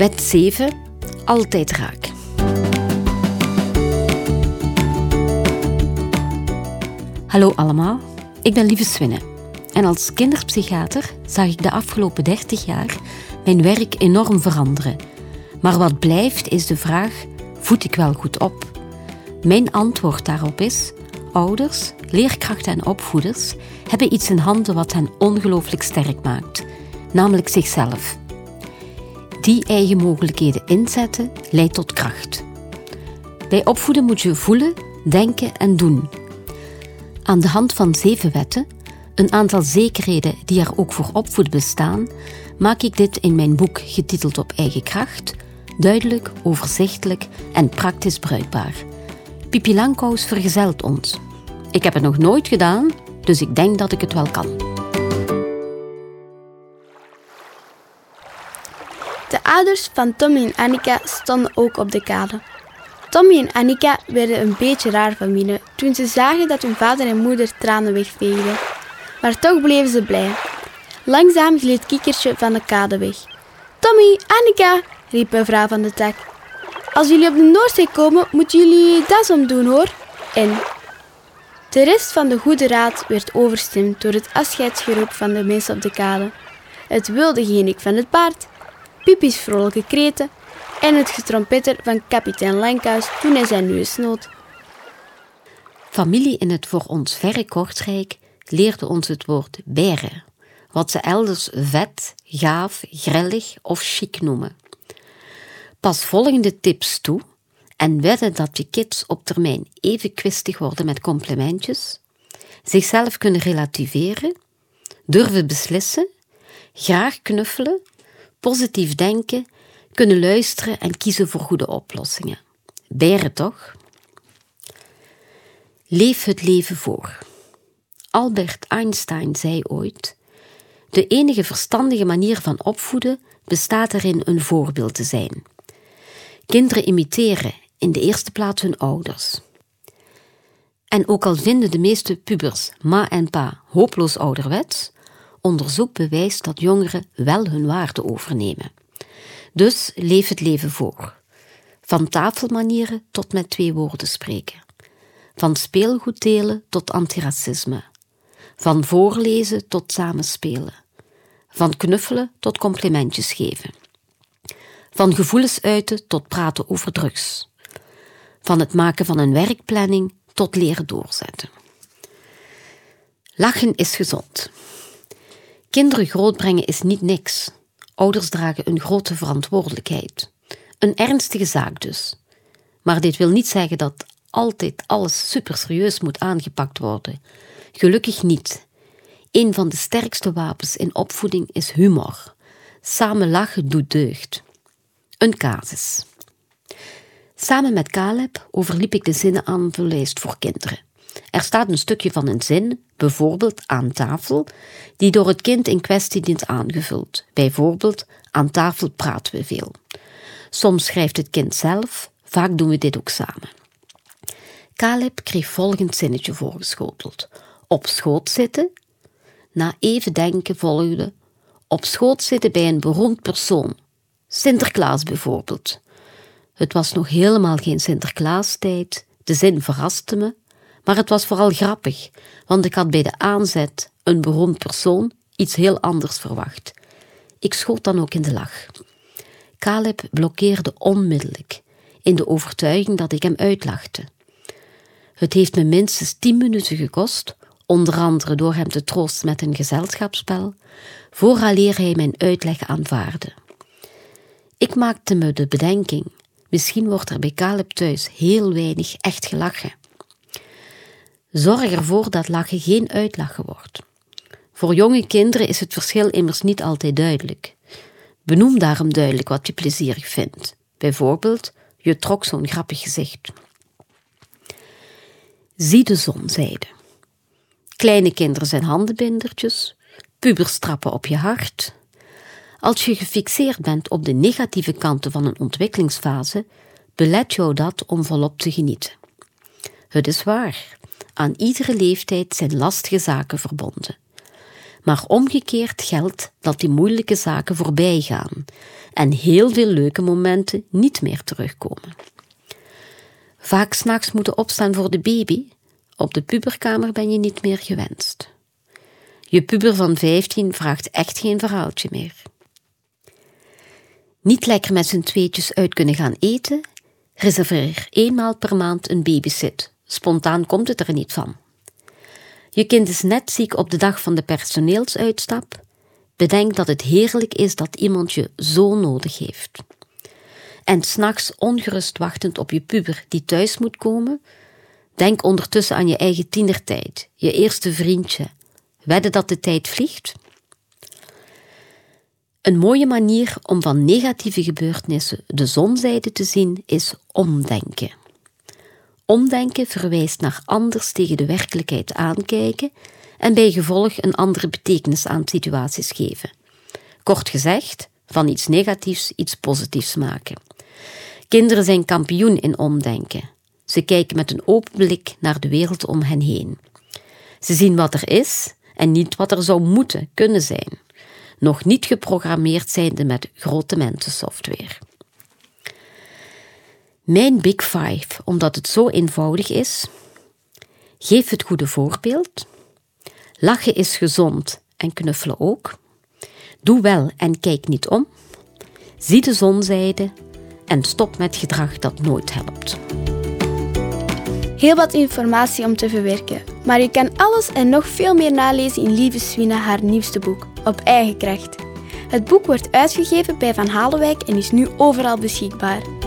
Wet 7. Altijd raak. Hallo allemaal, ik ben Lieve Swinne. En als kinderpsychiater zag ik de afgelopen 30 jaar mijn werk enorm veranderen. Maar wat blijft is de vraag: voed ik wel goed op? Mijn antwoord daarop is: ouders, leerkrachten en opvoeders hebben iets in handen wat hen ongelooflijk sterk maakt, namelijk zichzelf. Die eigen mogelijkheden inzetten leidt tot kracht. Bij opvoeden moet je voelen, denken en doen. Aan de hand van zeven wetten, een aantal zekerheden die er ook voor opvoeden bestaan, maak ik dit in mijn boek getiteld Op eigen kracht duidelijk, overzichtelijk en praktisch bruikbaar. Pipi Langkous vergezelt ons. Ik heb het nog nooit gedaan, dus ik denk dat ik het wel kan. De ouders van Tommy en Annika stonden ook op de kade. Tommy en Annika werden een beetje raar van binnen toen ze zagen dat hun vader en moeder tranen wegveegden. Maar toch bleven ze blij. Langzaam gleed Kikkertje van de kade weg. Tommy, Annika, riep mevrouw van de tak. Als jullie op de Noordzee komen, moeten jullie je das omdoen hoor. En de rest van de goede raad werd overstemd door het afscheidsgeroep van de mensen op de kade. Het wilde genik van het paard, Pipi's vrolijke kreten en het getrompetter van kapitein Lankhuis toen hij zijn neus snoot. Familie in het voor ons verre Kortrijk leerde ons het woord beren, wat ze elders vet, gaaf, grillig of chic noemen. Pas volgende tips toe en wedden dat je kids op termijn even kwistig worden met complimentjes, zichzelf kunnen relativeren, durven beslissen, graag knuffelen, positief denken, kunnen luisteren en kiezen voor goede oplossingen. Beren toch? Leef het leven voor. Albert Einstein zei ooit: De enige verstandige manier van opvoeden bestaat erin een voorbeeld te zijn. Kinderen imiteren in de eerste plaats hun ouders. En ook al vinden de meeste pubers ma en pa hopeloos ouderwets, onderzoek bewijst dat jongeren wel hun waarde overnemen. Dus leef het leven voor. Van tafelmanieren tot met twee woorden spreken. Van speelgoed delen tot antiracisme. Van voorlezen tot samenspelen. Van knuffelen tot complimentjes geven. Van gevoelens uiten tot praten over drugs. Van het maken van een werkplanning tot leren doorzetten. Lachen is gezond. Kinderen grootbrengen is niet niks. Ouders dragen een grote verantwoordelijkheid. Een ernstige zaak dus. Maar dit wil niet zeggen dat altijd alles super serieus moet aangepakt worden. Gelukkig niet. Een van de sterkste wapens in opvoeding is humor. Samen lachen doet deugd. Een casus. Samen met Caleb overliep ik de zinnen aanvullijst voor kinderen. Er staat een stukje van een zin, bijvoorbeeld aan tafel, die door het kind in kwestie dient aangevuld. Bijvoorbeeld, aan tafel praten we veel. Soms schrijft het kind zelf, vaak doen we dit ook samen. Caleb kreeg volgend zinnetje voorgeschoteld. Op schoot zitten. Na even denken volgde. Op schoot zitten bij een beroemd persoon. Sinterklaas bijvoorbeeld. Het was nog helemaal geen Sinterklaastijd. De zin verraste me, maar het was vooral grappig, want ik had bij de aanzet een beroemd persoon iets heel anders verwacht. Ik schoot dan ook in de lach. Caleb blokkeerde onmiddellijk, in de overtuiging dat ik hem uitlachte. Het heeft me minstens tien minuten gekost, onder andere door hem te troosten met een gezelschapsspel, vooraleer hij mijn uitleg aanvaarde. Ik maakte me de bedenking, misschien wordt er bij Caleb thuis heel weinig echt gelachen. Zorg ervoor dat lachen geen uitlachen wordt. Voor jonge kinderen is het verschil immers niet altijd duidelijk. Benoem daarom duidelijk wat je plezierig vindt. Bijvoorbeeld, je trok zo'n grappig gezicht. Zie de zon, zeide. Kleine kinderen zijn handenbindertjes, pubers trappen op je hart. Als je gefixeerd bent op de negatieve kanten van een ontwikkelingsfase, belet jou dat om volop te genieten. Het is waar, aan iedere leeftijd zijn lastige zaken verbonden. Maar omgekeerd geldt dat die moeilijke zaken voorbij gaan en heel veel leuke momenten niet meer terugkomen. Vaak s'nachts moeten opstaan voor de baby. Op de puberkamer ben je niet meer gewenst. Je puber van 15 vraagt echt geen verhaaltje meer. Niet lekker met z'n tweetjes uit kunnen gaan eten? Reserveer eenmaal per maand een babysit. Spontaan komt het er niet van. Je kind is net ziek op de dag van de personeelsuitstap. Bedenk dat het heerlijk is dat iemand je zo nodig heeft. En s'nachts ongerust wachtend op je puber die thuis moet komen, denk ondertussen aan je eigen tienertijd, je eerste vriendje. Wedden dat de tijd vliegt? Een mooie manier om van negatieve gebeurtenissen de zonzijde te zien is omdenken. Omdenken verwijst naar anders tegen de werkelijkheid aankijken en bij gevolg een andere betekenis aan situaties geven. Kort gezegd, van iets negatiefs iets positiefs maken. Kinderen zijn kampioen in omdenken. Ze kijken met een open blik naar de wereld om hen heen. Ze zien wat er is en niet wat er zou moeten kunnen zijn. Nog niet geprogrammeerd zijnde met grote mensensoftware. Mijn Big Five, omdat het zo eenvoudig is. Geef het goede voorbeeld. Lachen is gezond en knuffelen ook. Doe wel en kijk niet om. Zie de zonzijde en stop met gedrag dat nooit helpt. Heel wat informatie om te verwerken, maar je kan alles en nog veel meer nalezen in Lieve Swina haar nieuwste boek, Op eigen kracht. Het boek wordt uitgegeven bij Van Halenwijk en is nu overal beschikbaar.